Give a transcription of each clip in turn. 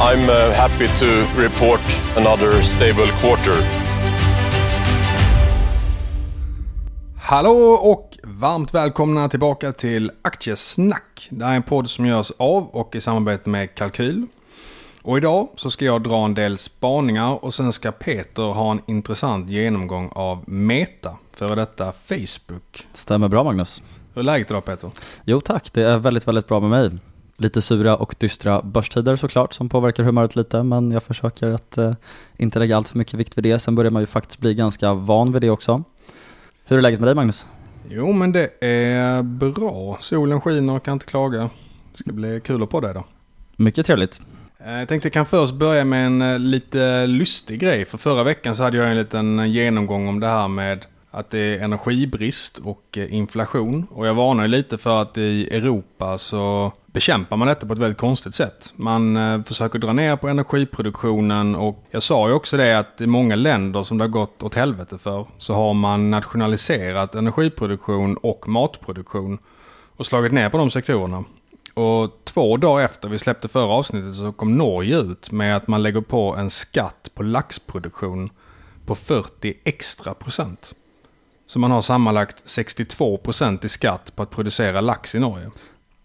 I'm uh, happy to report another stable quarter. Hallå och varmt välkomna tillbaka till Aktiesnack. Det här är en podd som görs av och i samarbete med Kalkyl. Och idag så ska jag dra en del spaningar och sen ska Peter ha en intressant genomgång av Meta, före detta Facebook. Stämmer bra Magnus. Hur är läget idag Peter? Jo tack, det är väldigt, väldigt bra med mig. Lite sura och dystra börstider såklart som påverkar humöret lite men jag försöker att eh, inte lägga allt för mycket vikt vid det. Sen börjar man ju faktiskt bli ganska van vid det också. Hur är läget med dig Magnus? Jo men det är bra. Solen skiner och kan inte klaga. Det ska bli kul på det då. Mycket trevligt. Eh, Jag tänkte jag kan först börja med en eh, lite lustig grej. För förra veckan så hade jag en liten genomgång om det här med att det är energibrist och eh, inflation. Och jag varnar ju lite för att i Europa så bekämpar man detta på ett väldigt konstigt sätt. Man eh, försöker dra ner på energiproduktionen och jag sa ju också det att i många länder som det har gått åt helvete för så har man nationaliserat energiproduktion och matproduktion och slagit ner på de sektorerna. Och två dagar efter vi släppte förra avsnittet så kom Norge ut med att man lägger på en skatt på laxproduktion på 40 extra procent. Så man har sammanlagt 62 procent i skatt på att producera lax i Norge.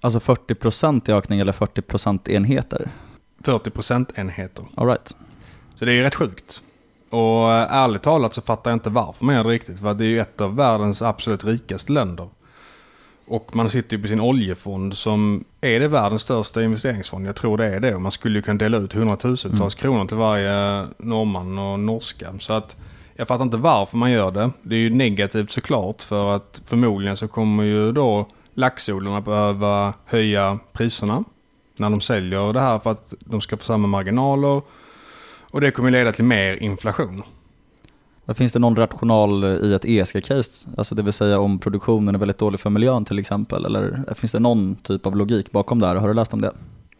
Alltså 40% i ökning eller 40% enheter? 40 procentenheter. All right. Så det är ju rätt sjukt. Och eh, ärligt talat så fattar jag inte varför det riktigt. För det är ju ett av världens absolut rikaste länder. Och man sitter ju på sin oljefond som är det världens största investeringsfond. Jag tror det är det. Och man skulle ju kunna dela ut hundratusentals kronor till varje norrman och norska. Så att jag fattar inte varför man gör det. Det är ju negativt såklart. För att förmodligen så kommer ju då laxodlarna behöva höja priserna. När de säljer det här för att de ska få samma marginaler. Och det kommer leda till mer inflation. Finns det någon rational eh, i ett ESG-case? Alltså det vill säga om produktionen är väldigt dålig för miljön till exempel? Eller finns det någon typ av logik bakom det här? Har du läst om det?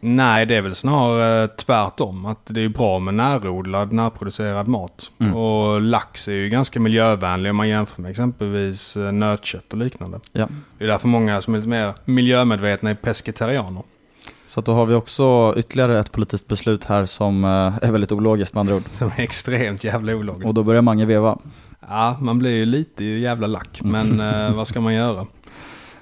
Nej, det är väl snarare tvärtom. Att det är bra med närodlad, närproducerad mat. Mm. Och lax är ju ganska miljövänlig om man jämför med exempelvis eh, nötkött och liknande. Ja. Det är därför många som är lite mer miljömedvetna är pescetarianer. Så då har vi också ytterligare ett politiskt beslut här som eh, är väldigt ologiskt med andra ord. Som är extremt jävla ologiskt. Och då börjar Mange veva. Ja, man blir ju lite jävla lack. Men eh, vad ska man göra?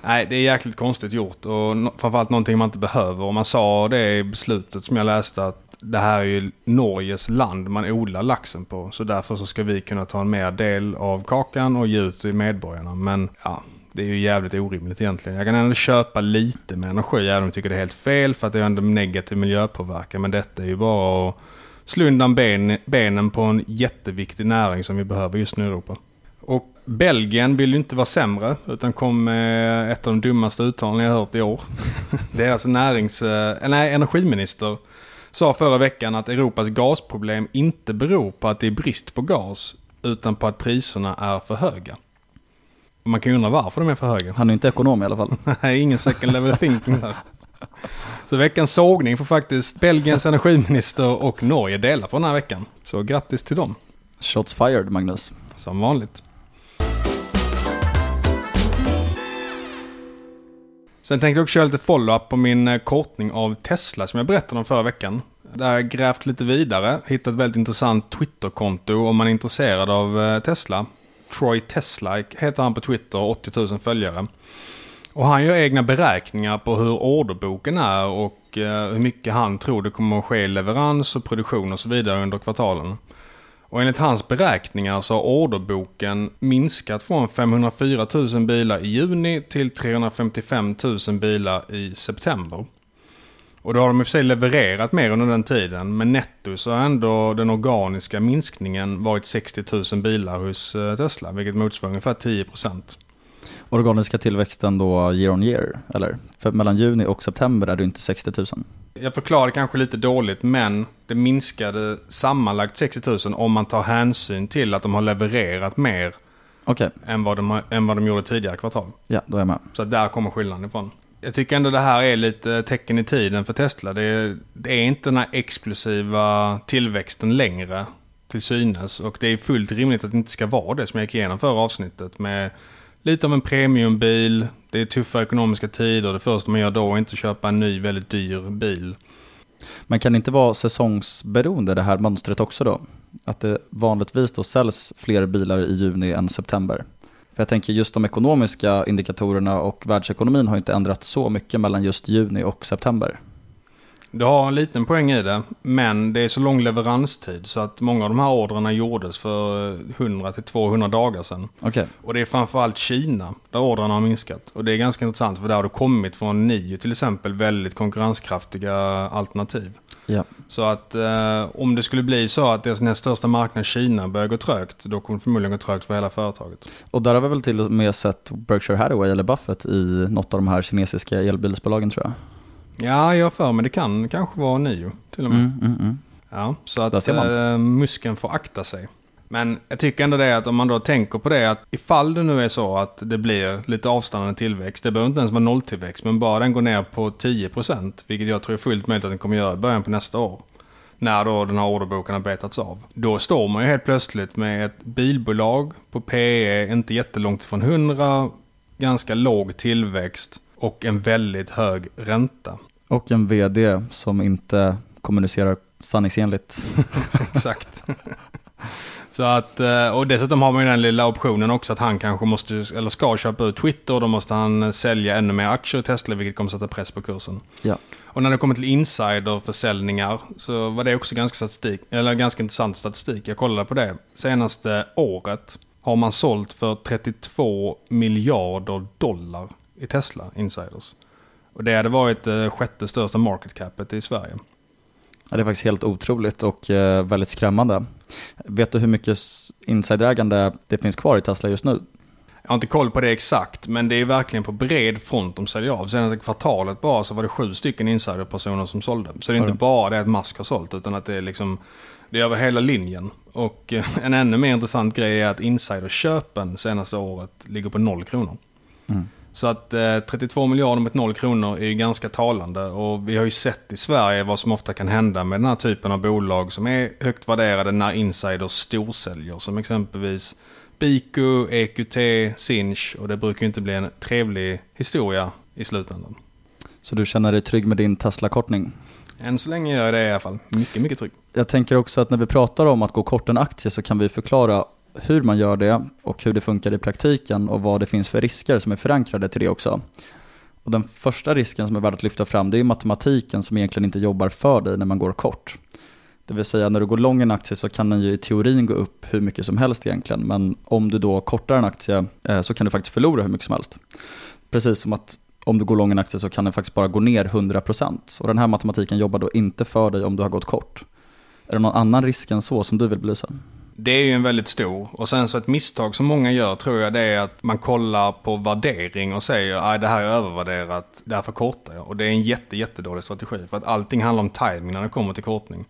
Nej, det är jäkligt konstigt gjort och no- framförallt någonting man inte behöver. Och man sa det i beslutet som jag läste att det här är ju Norges land man odlar laxen på. Så därför så ska vi kunna ta en mer del av kakan och ge ut till medborgarna. Men ja, det är ju jävligt orimligt egentligen. Jag kan ändå köpa lite med energi även om jag tycker det är helt fel för att det är ändå negativ miljöpåverkan. Men detta är ju bara att slå undan ben, benen på en jätteviktig näring som vi behöver just nu i Europa. Och Belgien vill ju inte vara sämre utan kom med ett av de dummaste uttalandena jag hört i år. Deras närings, eh, nej, energiminister sa förra veckan att Europas gasproblem inte beror på att det är brist på gas utan på att priserna är för höga. Och man kan ju undra varför de är för höga. Han är inte ekonom i alla fall. Nej, ingen second level thinking där. Så veckans sågning får faktiskt Belgiens energiminister och Norge dela på den här veckan. Så grattis till dem, Shots fired Magnus. som vanligt. Sen tänkte jag också köra lite follow-up på min eh, kortning av Tesla som jag berättade om förra veckan. Där har jag grävt lite vidare, hittat ett väldigt intressant Twitter-konto om man är intresserad av eh, Tesla. Troy Tesla heter han på Twitter, 80 000 följare. Och han gör egna beräkningar på hur orderboken är och eh, hur mycket han tror det kommer att ske leverans och produktion och så vidare under kvartalen. Och enligt hans beräkningar så har orderboken minskat från 504 000 bilar i juni till 355 000 bilar i september. Och då har de i och för sig levererat mer under den tiden, men netto så har ändå den organiska minskningen varit 60 000 bilar hos eh, Tesla, vilket motsvarar ungefär 10 procent. Organiska tillväxten då year on year, eller? För mellan juni och september är det inte 60 000. Jag förklarar kanske lite dåligt, men det minskade sammanlagt 60 000 om man tar hänsyn till att de har levererat mer Okej, än vad de, än vad de gjorde tidigare kvartal. ja då är jag med. Så där kommer skillnaden ifrån. Jag tycker ändå det här är lite tecken i tiden för Tesla. Det är, det är inte den här explosiva tillväxten längre till synes. Och det är fullt rimligt att det inte ska vara det som jag gick igenom förra avsnittet. Med lite av en premiumbil, det är tuffa ekonomiska tider. Det första man gör då är inte att köpa en ny väldigt dyr bil. Men kan det inte vara säsongsberoende det här mönstret också då? Att det vanligtvis då säljs fler bilar i juni än september? För jag tänker just de ekonomiska indikatorerna och världsekonomin har inte ändrat så mycket mellan just juni och september. Du har en liten poäng i det, men det är så lång leveranstid så att många av de här orderna gjordes för 100-200 dagar sedan. Okej, Och det är framförallt Kina där ordrarna har minskat. Och det är ganska intressant för där har det kommit från NIO till exempel väldigt konkurrenskraftiga alternativ. ja. Så att eh, om det skulle bli så att deras näst största marknad Kina börjar gå trögt, då kommer det förmodligen gå trögt för hela företaget. Och där har vi väl till och med sett Berkshire Hathaway eller Buffett i något av de här kinesiska elbilsbolagen tror jag. Ja, jag för mig det kan kanske vara NIO till och med. Mm, mm, mm. Ja, så att eh, muskeln får akta sig. Men jag tycker ändå det att om man då tänker på det att ifall det nu är så att det blir lite avstannande tillväxt, det behöver inte ens vara nolltillväxt, men bara den går ner på 10%, vilket jag tror är fullt möjligt att den kommer göra i början på nästa år. När då den här orderboken har betats av. Då står man ju helt plötsligt med ett bilbolag på PE, inte jättelångt ifrån 100, ganska låg tillväxt och en väldigt hög ränta. Och en vd som inte kommunicerar sanningsenligt. Exakt. Så att, eh, och dessutom har man ju den lilla optionen också att han kanske måste, eller ska köpa ut Twitter och då måste han sälja ännu mer aktier i Tesla vilket kommer sätta press på kursen. Ja. Och när det kommer till insiderförsäljningar så var det också ganska, statistik, eller ganska intressant statistik. Jag kollade på det. Senaste året har man sålt för 32 miljarder dollar i Tesla insiders. Och det hade varit det sjätte största market capet i Sverige. Ja, det är faktiskt helt otroligt och eh, väldigt skrämmande. Vet du hur mycket insiderägande det finns kvar i Tesla just nu? Jag har inte koll på det exakt, men det är verkligen på bred front de säljer av. Senaste kvartalet bara så var det sju stycken insiderpersoner som sålde. Så det är inte bara det att Musk har sålt, utan att det är liksom det är över hela linjen. Och eh, en ännu mer intressant grej är att insiderköpen senaste året ligger på noll kronor. Så att eh, 32 miljarder mot 0 kronor är ju ganska talande och vi har ju sett i Sverige vad som ofta kan hända med den här typen av bolag som är högt värderade när insiders storsäljer som exempelvis Bico, EQT, Sinch och det brukar ju inte bli en trevlig historia i slutändan. Så du känner dig trygg med din Tesla-kortning? Än så länge gör jag det i alla fall. Mycket, mycket trygg. Jag tänker också att när vi pratar om att gå kort en aktie så kan vi förklara hur man gör det och hur det funkar i praktiken och vad det finns för risker som är förankrade till det också. Och den första risken som är värd att lyfta fram det är matematiken som egentligen inte jobbar för dig när man går kort. Det vill säga när du går lång en aktie så kan den ju i teorin gå upp hur mycket som helst egentligen men om du då kortar en aktie eh, så kan du faktiskt förlora hur mycket som helst. Precis som att om du går lång en aktie så kan den faktiskt bara gå ner 100% och den här matematiken jobbar då inte för dig om du har gått kort. Är det någon annan risk än så som du vill belysa? Det är ju en väldigt stor. Och sen så ett misstag som många gör tror jag det är att man kollar på värdering och säger att det här är övervärderat, därför kortar jag. Och det är en jätte, jättedålig strategi. För att allting handlar om timing när det kommer till kortning.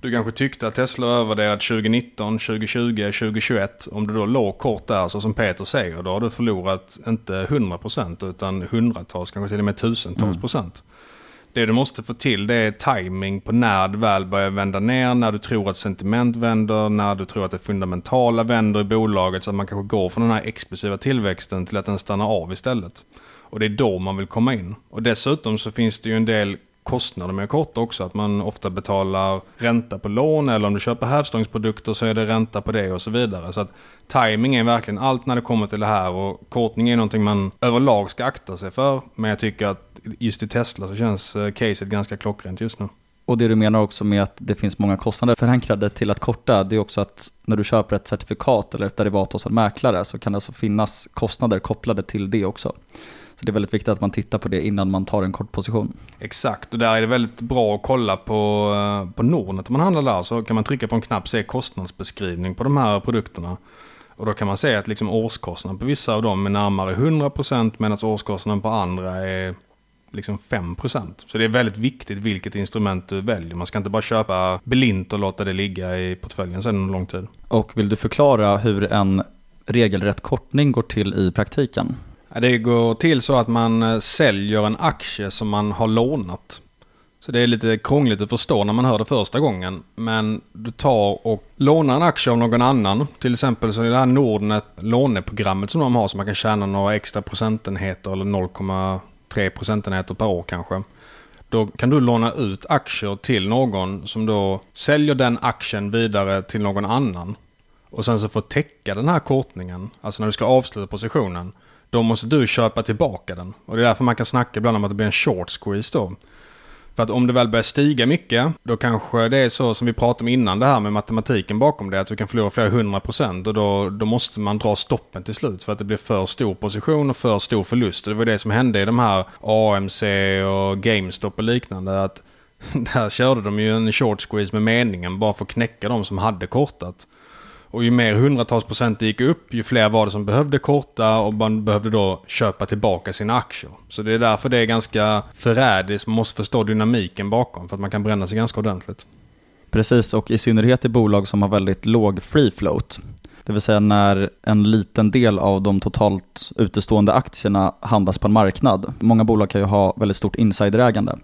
Du kanske tyckte att Tesla övervärderat 2019, 2020, 2021. Om du då låg kort där, så som Peter säger, då har du förlorat inte 100% utan hundratals, kanske till och med tusentals procent. Det du måste få till det är timing på när det väl börjar vända ner, när du tror att sentiment vänder, när du tror att det fundamentala vänder i bolaget så att man kanske går från den här explosiva tillväxten till att den stannar av istället. Och det är då man vill komma in. Och dessutom så finns det ju en del kostnader med att korta också. Att man ofta betalar ränta på lån eller om du köper hävstångsprodukter så är det ränta på det och så vidare. Så att timing är verkligen allt när det kommer till det här och kortning är någonting man överlag ska akta sig för. Men jag tycker att just i Tesla så känns eh, caset ganska klockrent just nu. Och det du menar också med att det finns många kostnader förankrade till att korta, det är också att när du köper ett certifikat eller ett derivat hos en mäklare så kan det alltså finnas kostnader kopplade till det också. Så det är väldigt viktigt att man tittar på det innan man tar en kort position. Exakt, och där är det väldigt bra att kolla på, eh, på Nordnet. Om man handlar där så kan man trycka på en knapp se kostnadsbeskrivning på de här produkterna. Och då kan man se att liksom årskostnaden på vissa av dem är närmare 100% medan årskostnaden på andra är liksom 5%. Så det är väldigt viktigt vilket instrument du väljer. Man ska inte bara köpa blint och låta det ligga i portföljen sedan en lång tid. Och vill du förklara hur en regelrätt kortning går till i praktiken? Det går till så att man eh, säljer en aktie som man har lånat. Så det är lite krångligt att förstå när man hör det första gången. Men du tar och lånar en aktie av någon annan. Till exempel så är det här Nordnet låneprogrammet som de har så man kan tjäna några extra procentenheter eller 0,3 procentenheter per år kanske. Då kan du låna ut aktier till någon som då säljer den aktien vidare till någon annan. Och sen så får täcka den här kortningen, alltså när du ska avsluta positionen, då måste du köpa tillbaka den. Och det är därför man kan snacka ibland om att det blir en short squeeze då. För att om det väl börjar stiga mycket, då kanske det är så som vi pratade om innan det här med matematiken bakom det, att du kan förlora flera hundra procent och då, då måste man dra stoppen till slut för att det blir för stor position och för stor förlust. Och det var det som hände i de här AMC och GameStop och liknande. att Där körde de ju en short squeeze med meningen bara för att knäcka de som hade kortat. Och ju mer hundratals procent det gick upp, ju fler var det som behövde korta och man behövde då köpa tillbaka sina aktier. Så det är därför det är ganska förrädiskt, man måste förstå dynamiken bakom för att man kan bränna sig ganska ordentligt. Precis, och i synnerhet i bolag som har väldigt låg free float. Det vill säga när en liten del av de totalt utestående aktierna handlas på en marknad. Många bolag kan ju ha väldigt stort insiderägande.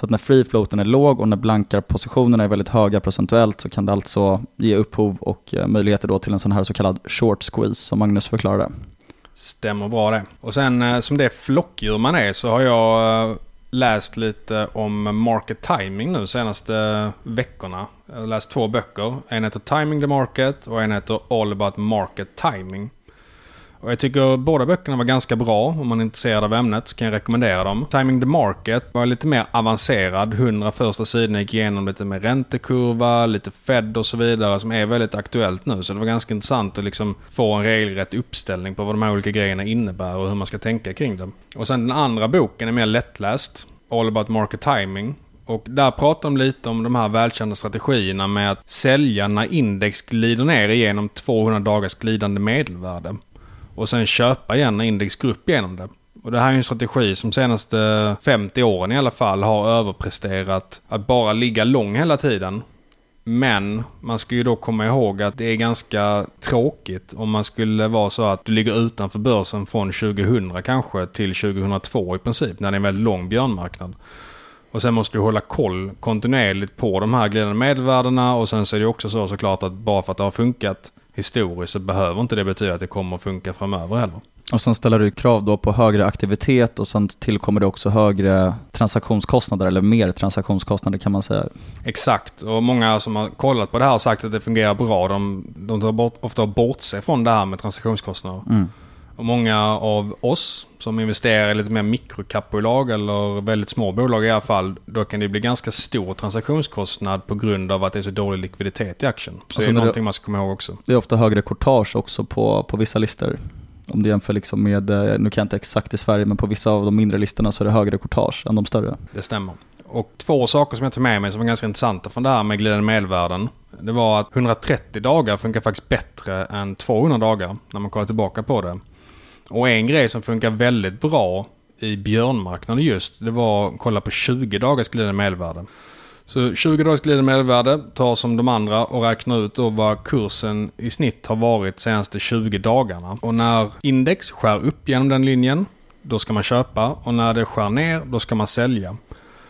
Så att när free floaten är låg och när blankarpositionerna är väldigt höga procentuellt så kan det alltså ge upphov och eh, möjligheter då till en sån här så kallad short squeeze som Magnus förklarade. Stämmer bra det. Och sen eh, som det flockdjur man är så har jag eh, läst lite om market timing nu senaste veckorna. Jag har läst två böcker. En heter Timing the Market och en heter All about Market Timing. Och jag tycker båda böckerna var ganska bra. Om man är intresserad av ämnet så kan jag rekommendera dem. Timing the Market var lite mer avancerad. 100 första sidorna gick igenom lite med räntekurva, lite Fed och så vidare som är väldigt aktuellt nu. Så det var ganska intressant att liksom få en regelrätt uppställning på vad de här olika grejerna innebär och hur man ska tänka kring dem. Och sen den andra boken är mer lättläst. All about market timing. Och där pratar de lite om de här välkända strategierna med att sälja när index glider ner igenom 200 dagars glidande medelvärde. Och sen köpa igen när index går upp genom det. Och det här är en strategi som senaste 50 åren i alla fall har överpresterat att bara ligga lång hela tiden. Men man ska ju då komma ihåg att det är ganska tråkigt om man skulle vara så att du ligger utanför börsen från 2000 kanske till 2002 i princip, när det är en väldigt lång björnmarknad. Och sen måste du hålla koll kontinuerligt på de här glidande medelvärdena och sen så är det också så såklart att bara för att det har funkat historiskt så behöver inte det betyda att det kommer att funka framöver heller. Och sen ställer du krav då på högre aktivitet och sen tillkommer det också högre transaktionskostnader eller mer transaktionskostnader kan man säga. Exakt, och många som har kollat på det här har sagt att det fungerar bra. De, de tar bort, ofta bort sig från det här med transaktionskostnader. Mm. Och många av oss som investerar i lite mer mikrokapbolag eller väldigt små bolag i alla fall. Då kan det bli ganska stor transaktionskostnad på grund av att det är så dålig likviditet i aktien. Så alltså det är någonting man ska komma ihåg också. Det är ofta högre courtage också på, på vissa listor. Om du jämför liksom med, eh, nu kan jag inte exakt i Sverige, men på vissa av de mindre listorna så är det högre courtage än de större. Det stämmer. Och två saker som jag tog med mig som var ganska intressanta från det här med glidande medelvärden. Det var att 130 dagar funkar faktiskt bättre än 200 dagar när man kollar tillbaka på det. Och en grej som funkar väldigt bra i björnmarknaden just, det var att kolla på 20 dagars glidande medelvärde. Så 20 dagars glidande medelvärde tar som de andra och räknar ut då vad kursen i snitt har varit de senaste 20 dagarna. Och när index skär upp genom den linjen, då ska man köpa. Och när det skär ner, då ska man sälja.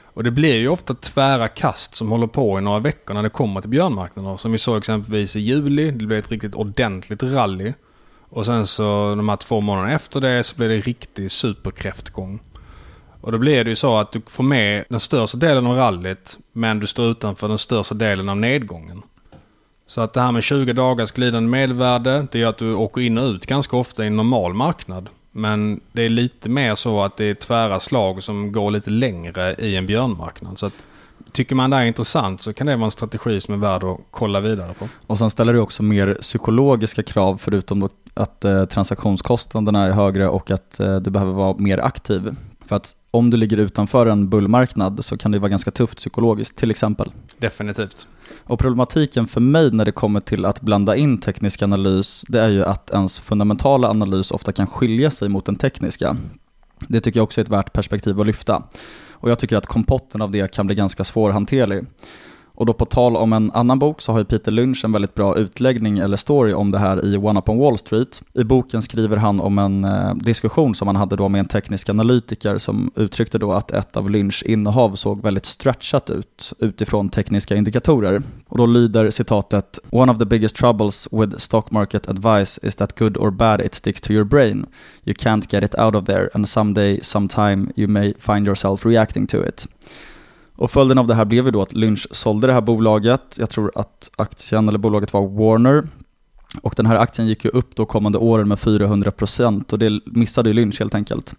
Och det blir ju ofta tvära kast som håller på i några veckor när det kommer till björnmarknader. Som vi såg exempelvis i juli, det blev ett riktigt ordentligt rally. Och sen så de här två månaderna efter det så blev det riktig superkräftgång. Och då blir det ju så att du får med den största delen av rallyt men du står utanför den största delen av nedgången. Så att det här med 20 dagars glidande medelvärde, det gör att du åker in och ut ganska ofta i en normal marknad. Men det är lite mer så att det är tvära slag som går lite längre i en björnmarknad. Så att tycker man det är intressant så kan det vara en strategi som är värd att kolla vidare på. Och sen ställer det också mer psykologiska krav förutom att eh, transaktionskostnaderna är högre och att eh, du behöver vara mer aktiv. För att om du ligger utanför en bullmarknad så kan det vara ganska tufft psykologiskt till exempel. Definitivt. Och problematiken för mig när det kommer till att blanda in teknisk analys, det är ju att ens fundamentala analys ofta kan skilja sig mot den tekniska. Det tycker jag också är ett värt perspektiv att lyfta. Och jag tycker att kompotten av det kan bli ganska svårhanterlig. Och då på tal om en annan bok så har ju Peter Lynch en väldigt bra utläggning eller story om det här i One Up on Wall Street. I boken skriver han om en eh, diskussion som han hade då med en teknisk analytiker som uttryckte då att ett av Lynchs innehav såg väldigt stretchat ut utifrån tekniska indikatorer. Och då lyder citatet “One of the biggest troubles with stock market advice is that good or bad it sticks to your brain. You can't get it out of there and someday, sometime you may find yourself reacting to it.” Och följden av det här blev ju då att Lynch sålde det här bolaget. Jag tror att aktien eller bolaget var Warner. Och den här aktien gick ju upp då kommande åren med 400% och det missade ju Lynch helt enkelt.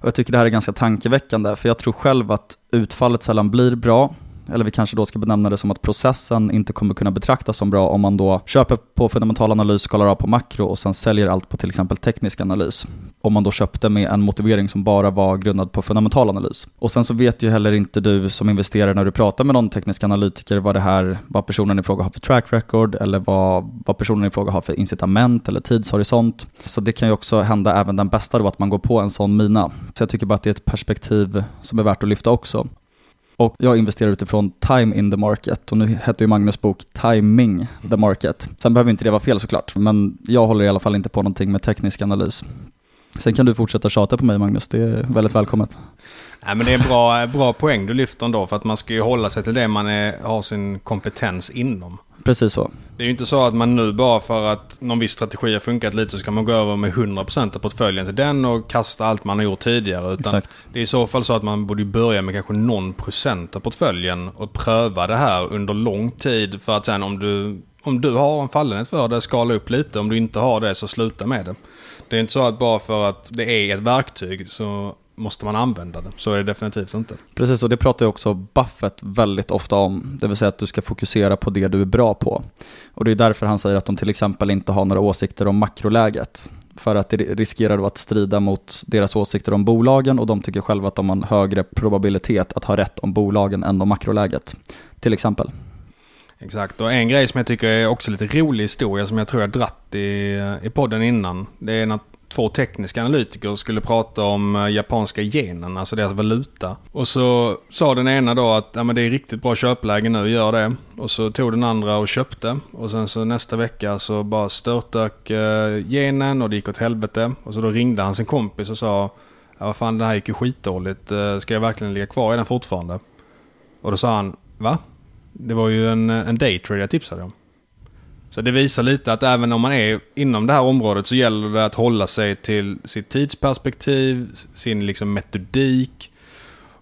Och jag tycker det här är ganska tankeväckande för jag tror själv att utfallet sällan blir bra eller vi kanske då ska benämna det som att processen inte kommer kunna betraktas som bra om man då köper på fundamental analys, skalar av på makro och sen säljer allt på till exempel teknisk analys. Om man då köpte med en motivering som bara var grundad på fundamental analys. Och sen så vet ju heller inte du som investerare när du pratar med någon teknisk analytiker vad det här, vad personen i fråga har för track record eller vad, vad personen i fråga har för incitament eller tidshorisont. Så det kan ju också hända även den bästa då att man går på en sån mina. Så jag tycker bara att det är ett perspektiv som är värt att lyfta också. Och jag investerar utifrån time in the market och nu heter ju Magnus bok Timing the market. Sen behöver inte det vara fel såklart, men jag håller i alla fall inte på någonting med teknisk analys. Sen kan du fortsätta tjata på mig Magnus, det är väldigt välkommet. Nej, men det är en bra, bra poäng du lyfter ändå för att man ska ju hålla sig till det man är, har sin kompetens inom. Precis så. Det är ju inte så att man nu bara för att någon viss strategi har funkat lite så kan man gå över med 100% av portföljen till den och kasta allt man har gjort tidigare. Utan Exakt. Det är i så fall så att man borde börja med kanske någon procent av portföljen och pröva det här under lång tid för att sen om du, om du har en fallenhet för det, skala upp lite. Om du inte har det så sluta med det. Det är inte så att bara för att det är ett verktyg så måste man använda det. Så är det definitivt inte. Precis, och det pratar ju också Buffett väldigt ofta om. Det vill säga att du ska fokusera på det du är bra på. Och det är därför han säger att de till exempel inte har några åsikter om makroläget. För att det riskerar då att strida mot deras åsikter om bolagen och de tycker själva att de har en högre probabilitet att ha rätt om bolagen än om makroläget. Till exempel. Exakt, och en grej som jag tycker är också lite rolig historia som jag tror jag dratt i, i podden innan. Det är att två tekniska analytiker skulle prata om eh, japanska yenen, alltså deras valuta. Och så sa den ena då att ja, men det är riktigt bra köpläge nu, gör det. Och så tog den andra och köpte. Och sen så nästa vecka så bara störtdök eh, yenen och det gick åt helvete. Och så då ringde han sin kompis och sa ja, vad fan det här gick ju skitdåligt. Eh, ska jag verkligen ligga kvar i den fortfarande? Och då sa han va? Det var ju en, en daytrade jag tipsade om. Så det visar lite att även om man är inom det här området så gäller det att hålla sig till sitt tidsperspektiv, sin liksom metodik.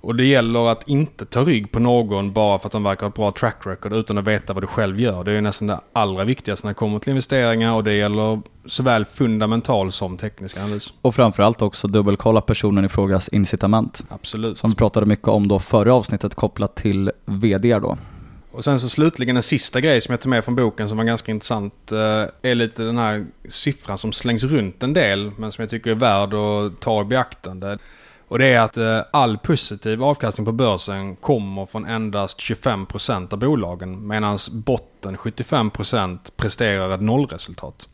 Och det gäller att inte ta rygg på någon bara för att de verkar ha ett bra track record utan att veta vad du själv gör. Det är ju nästan det allra viktigaste när det kommer till investeringar och det gäller såväl fundamental som teknisk analys. Och framförallt också dubbelkolla personen i frågas incitament. Absolut. Som vi pratade mycket om då förra avsnittet kopplat till VD då. Och sen så slutligen en sista grej som jag tog med från boken som var ganska intressant. Eh, är lite den här siffran som slängs runt en del men som jag tycker är värd att ta i beaktande. Och det är att eh, all positiv avkastning på börsen kommer från endast 25% av bolagen medan botten 75% presterar ett nollresultat.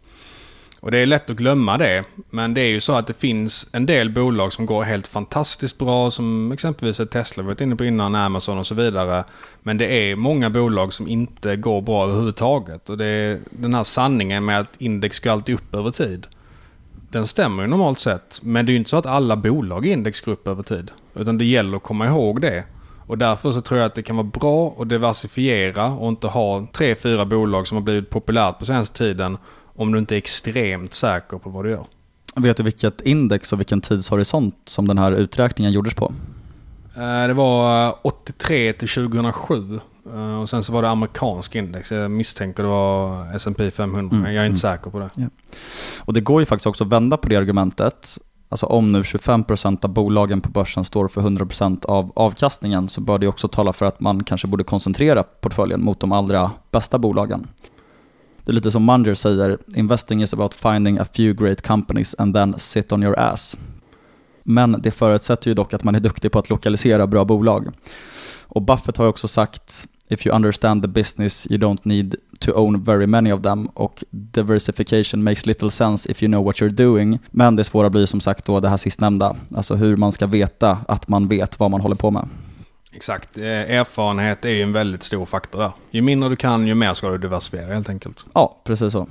Och det är lätt att glömma det. Men det är ju så att det finns en del bolag som går helt fantastiskt bra. Som exempelvis är Tesla, vi varit inne på innan, Amazon och så vidare. Men det är många bolag som inte går bra överhuvudtaget. Och det är den här sanningen med att index går alltid upp över tid. Den stämmer ju normalt sett. Men det är ju inte så att alla bolag i index går upp över tid. Utan det gäller att komma ihåg det. Och därför så tror jag att det kan vara bra att diversifiera och inte ha tre, fyra bolag som har blivit populärt på senaste tiden om du inte är extremt säker på vad du gör. Vet du vilket index och vilken tidshorisont som den här uträkningen gjordes på? Eh, Det var eh, 83 till 2007. Eh, Och sen så var det amerikansk index. Jag misstänker det var S&P 500. Mm, men jag är inte mm. säker på det. Och det går ju faktiskt också att vända på det argumentet. Alltså om nu 25% av bolagen på börsen står för 100% av avkastningen så bör det också tala för att man kanske borde koncentrera portföljen mot de allra bästa bolagen. Det är lite som Munger säger, investing is about finding a few great companies and then sit on your ass. Men det förutsätter ju dock att man är duktig på att lokalisera bra bolag. Och Buffett har ju också sagt If you understand the business you don't need to own very many of them och diversification makes little sense if you know what you're doing. Men det svåra blir som sagt då det här sistnämnda, alltså hur man ska veta att man vet vad man håller på med. Exakt. Eh, Erfarenhet är ju en väldigt stor faktor där. Ju mindre du kan, ju mer ska du diversifiera helt enkelt. Ja, precis så.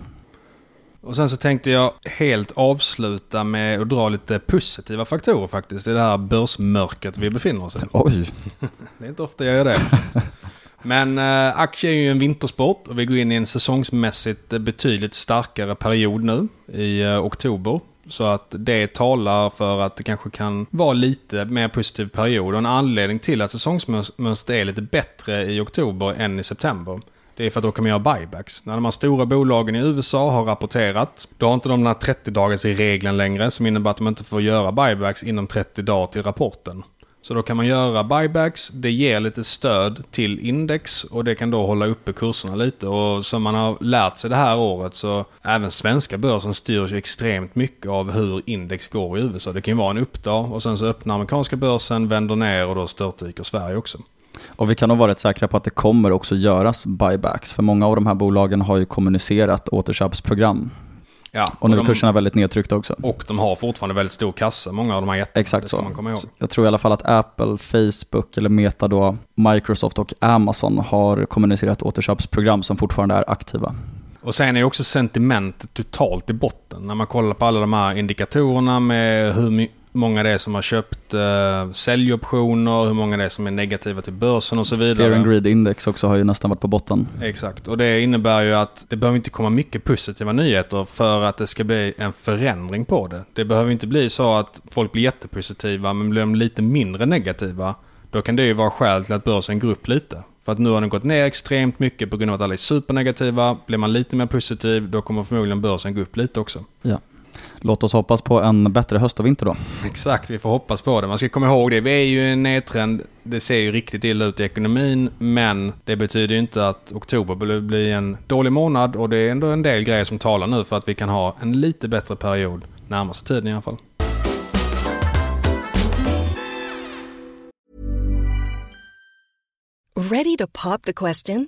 Och sen så tänkte jag helt avsluta med att dra lite positiva faktorer faktiskt. I det här börsmörkret vi befinner oss i. Oj, Det är inte ofta jag gör det. Men eh, aktier är ju en vintersport och vi går in i en säsongsmässigt betydligt starkare period nu i eh, oktober. Så att det talar för att det kanske kan vara lite mer positiv period. Och en anledning till att säsongsmönstret är lite bättre i oktober än i september. Det är för att då kan man göra buybacks. När de här stora bolagen i USA har rapporterat, då har inte de den här 30 dagars regeln längre som innebär att de inte får göra buybacks inom 30 dagar till rapporten. Så då kan man göra buybacks, det ger lite stöd till index och det kan då hålla uppe kurserna lite. Och som man har lärt sig det här året så även svenska börsen styrs ju extremt mycket av hur index går i USA. Det kan ju vara en uppdag och sen så öppnar amerikanska börsen, vänder ner och då störtdyker Sverige också. och vi kan nog vara rätt säkra på att det kommer också göras buybacks, för många av de här bolagen har ju kommunicerat återköpsprogram. Ja, Och nu är kurserna väldigt nedtryckta också. och de har fortfarande väldigt stor kassa, många av de här jättarna. Exakt så. Jag tror i alla fall att Apple, Facebook eller Meta då, Microsoft och Amazon har kommunicerat återköpsprogram som fortfarande är aktiva. Och sen är också sentimentet totalt i botten. När man kollar på alla de här indikatorerna med hur my- många det är som har köpt uh, säljoptioner, hur många det är som är negativa till börsen och så vidare. Fear and Greed Index också har ju nästan varit på botten. Exakt, och det innebär ju att det behöver inte komma mycket positiva nyheter för att det ska bli en förändring på det. Det behöver inte bli så att folk blir jättepositiva men blir de lite mindre negativa då kan det ju vara skäl till att börsen går upp lite. För att nu har den gått ner extremt mycket på grund av att alla är supernegativa. Blir man lite mer positiv då kommer förmodligen börsen gå upp lite också. Låt oss hoppas på en bättre höst och vinter då. Exakt, vi får hoppas på det. Man ska komma ihåg det. Vi är ju i en nedtrend. Det ser ju riktigt illa ut i ekonomin. Men det betyder ju inte att oktober blir- blir en dålig månad. Och det är ändå en del grejer som talar nu för att vi kan ha en lite bättre period närmaste tiden i alla fall. Ready to pop the question?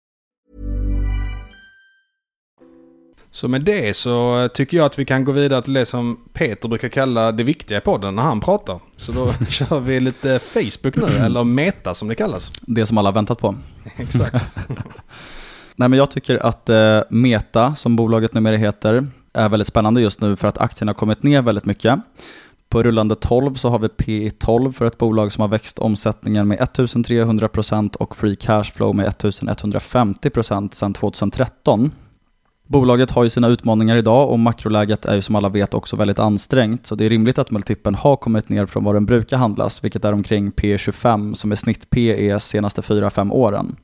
Så med det så tycker jag att vi kan gå vidare till det som Peter brukar kalla det viktiga i podden när han pratar. Så då kör vi lite Facebook nu, eller Meta som det kallas. Det som alla väntat på. Exakt. Nej men jag tycker att eh, Meta, som bolaget numera heter, är väldigt spännande just nu för att aktien har kommit ner väldigt mycket. På rullande 12 så har vi P 12 för ett bolag som har växt omsättningen med 1300% och free cash flow med 1150% sedan 2013. Bolaget har ju sina utmaningar idag och makroläget är ju som alla vet också väldigt ansträngt så det är rimligt att multipeln har kommit ner från vad den brukar handlas vilket är omkring P25 som är snitt PE senaste 4-5 åren.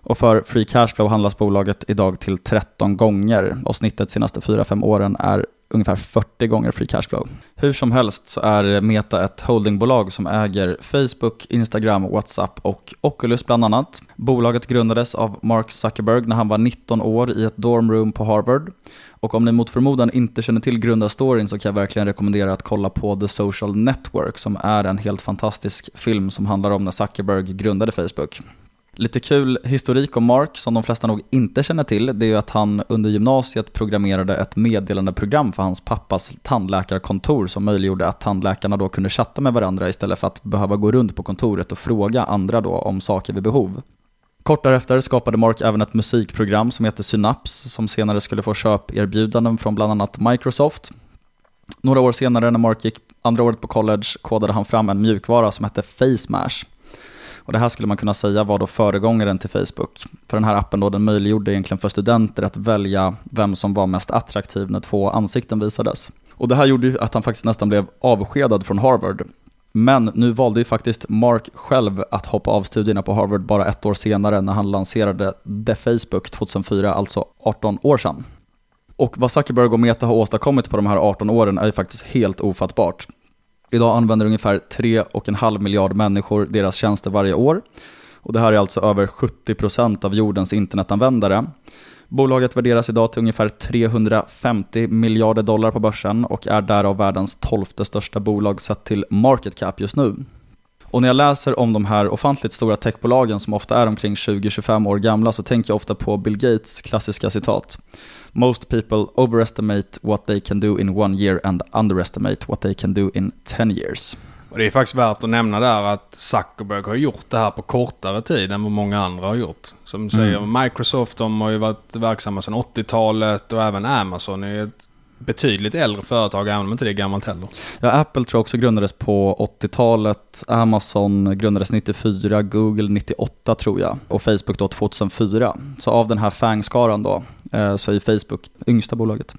Och för free cash flow handlas bolaget idag till 13 gånger och snittet senaste 4-5 åren är ungefär 40 gånger free cash flow. Hur som helst så är Meta ett holdingbolag som äger Facebook, Instagram, WhatsApp och Oculus bland annat. Bolaget grundades av Mark Zuckerberg när han var 19 år i ett dormroom på Harvard. Och om ni mot förmodan inte känner till grundarstoryn så kan jag verkligen rekommendera att kolla på The Social Network som är en helt fantastisk film som handlar om när Zuckerberg grundade Facebook. Lite kul historik om Mark som de flesta nog inte känner till, det är ju att han under gymnasiet programmerade ett meddelandeprogram för hans pappas tandläkarkontor som möjliggjorde att tandläkarna då kunde chatta med varandra istället för att behöva gå runt på kontoret och fråga andra då om saker vid behov. Kort därefter skapade Mark även ett musikprogram som heter Synapse som senare skulle få köperbjudanden från bland annat Microsoft. Några år senare när Mark gick andra året på college kodade han fram en mjukvara som hette FaceMash och det här skulle man kunna säga var då föregångaren till Facebook. För den här appen då, den möjliggjorde egentligen för studenter att välja vem som var mest attraktiv när två ansikten visades. Och det här gjorde ju att han faktiskt nästan blev avskedad från Harvard. Men nu valde ju faktiskt Mark själv att hoppa av studierna på Harvard bara ett år senare när han lanserade The Facebook 2004, alltså 18 år sedan. Och vad Zuckerberg och Meta har åstadkommit på de här 18 åren är ju faktiskt helt ofattbart. Idag använder ungefär 3,5 miljard människor deras tjänster varje år. Och det här är alltså över 70% av jordens internetanvändare. Bolaget värderas idag till ungefär 350 miljarder dollar på börsen och är därav världens tolfte största bolag sett till market cap just nu. Och när jag läser om de här ofantligt stora techbolagen som ofta är omkring 20-25 år gamla så tänker jag ofta på Bill Gates klassiska citat. Most people overestimate what they can do in one year and underestimate what they can do in 10 years. Och det är faktiskt värt att nämna där att Zuckerberg har gjort det här på kortare tid än vad många andra har gjort. Som säger mm. Microsoft, de har ju varit verksamma sedan 80-talet och även Amazon är ett betydligt äldre företag, även om inte det är gammalt heller. Ja, Apple tror jag också grundades på 80-talet, Amazon grundades 94, Google 98 tror jag och Facebook då 2004. Så av den här FANG-skaran då så är Facebook yngsta bolaget.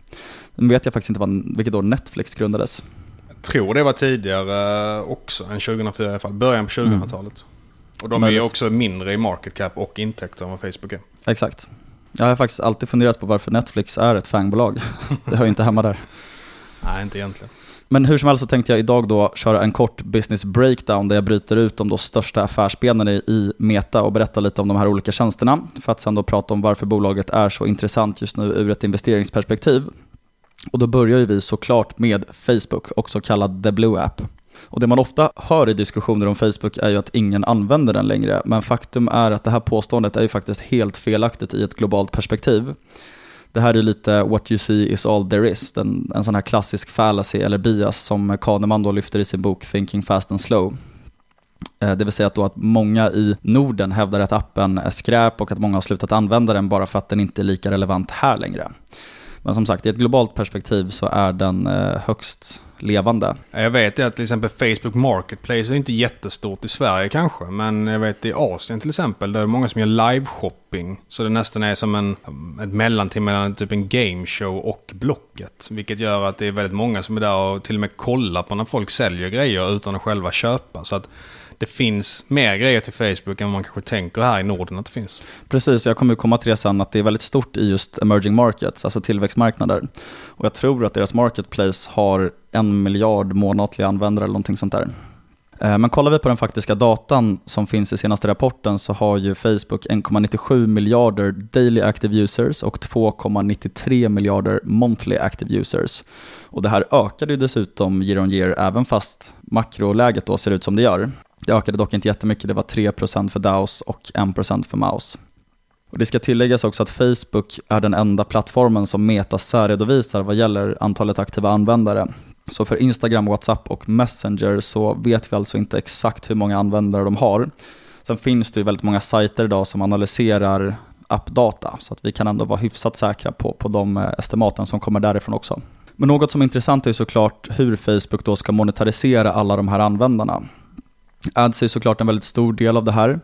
Nu vet jag faktiskt inte vad, vilket år Netflix grundades. Jag tror det var tidigare också än 2004 i alla fall, början på 2000-talet. Mm. Och de Möjligt. är också mindre i market cap och intäkter än vad Facebook är. Exakt. Jag har faktiskt alltid funderat på varför Netflix är ett fangbolag. Det hör ju inte hemma där. Nej, inte egentligen. Men hur som helst så tänkte jag idag då köra en kort business breakdown där jag bryter ut de då största affärsbenen i Meta och berättar lite om de här olika tjänsterna för att sen då prata om varför bolaget är så intressant just nu ur ett investeringsperspektiv. Och då börjar ju vi såklart med Facebook, också kallad The Blue App. Och det man ofta hör i diskussioner om Facebook är ju att ingen använder den längre, men faktum är att det här påståendet är ju faktiskt helt felaktigt i ett globalt perspektiv. Det här är lite what you see is all there is, en, en sån här klassisk fallacy eller bias som Kahneman då lyfter i sin bok Thinking fast and slow. Eh, det vill säga att, då att många i Norden hävdar att appen är skräp och att många har slutat använda den bara för att den inte är lika relevant här längre. Men som sagt, i ett globalt perspektiv så är den eh, högst levande. Jag vet att till exempel Facebook Marketplace är inte jättestort i Sverige kanske. Men jag vet i Asien till exempel, där är det många som gör live-shopping. Så det nästan är som en, ett mellanting mellan typ en gameshow och Blocket. Vilket gör att det är väldigt många som är där och till och med kollar på när folk säljer grejer utan att själva köpa. Så att det finns mer grejer till Facebook än vad man kanske tänker här i Norden att det finns. Precis, jag kommer komma till det sen, att det är väldigt stort i just emerging markets, alltså tillväxtmarknader. Och jag tror att deras marketplace har en miljard månatliga användare eller någonting sånt där. Eh, men kollar vi på den faktiska datan som finns i senaste rapporten så har ju Facebook 1,97 miljarder daily active users och 2,93 miljarder monthly active users. Och det här ökade ju dessutom year on year även fast makroläget då ser ut som det gör. Det ökade dock inte jättemycket, det var 3% för DAOs och 1% för MAUs. Och det ska tilläggas också att Facebook är den enda plattformen som Meta särredovisar vad gäller antalet aktiva användare. Så för Instagram, WhatsApp och Messenger så vet vi alltså inte exakt hur många användare de har. Sen finns det ju väldigt många sajter idag som analyserar appdata så att vi kan ändå vara hyfsat säkra på, på de eh, estimaten som kommer därifrån också. Men något som är intressant är såklart hur Facebook då ska monetarisera alla de här användarna. Ads är såklart en väldigt stor del av det här.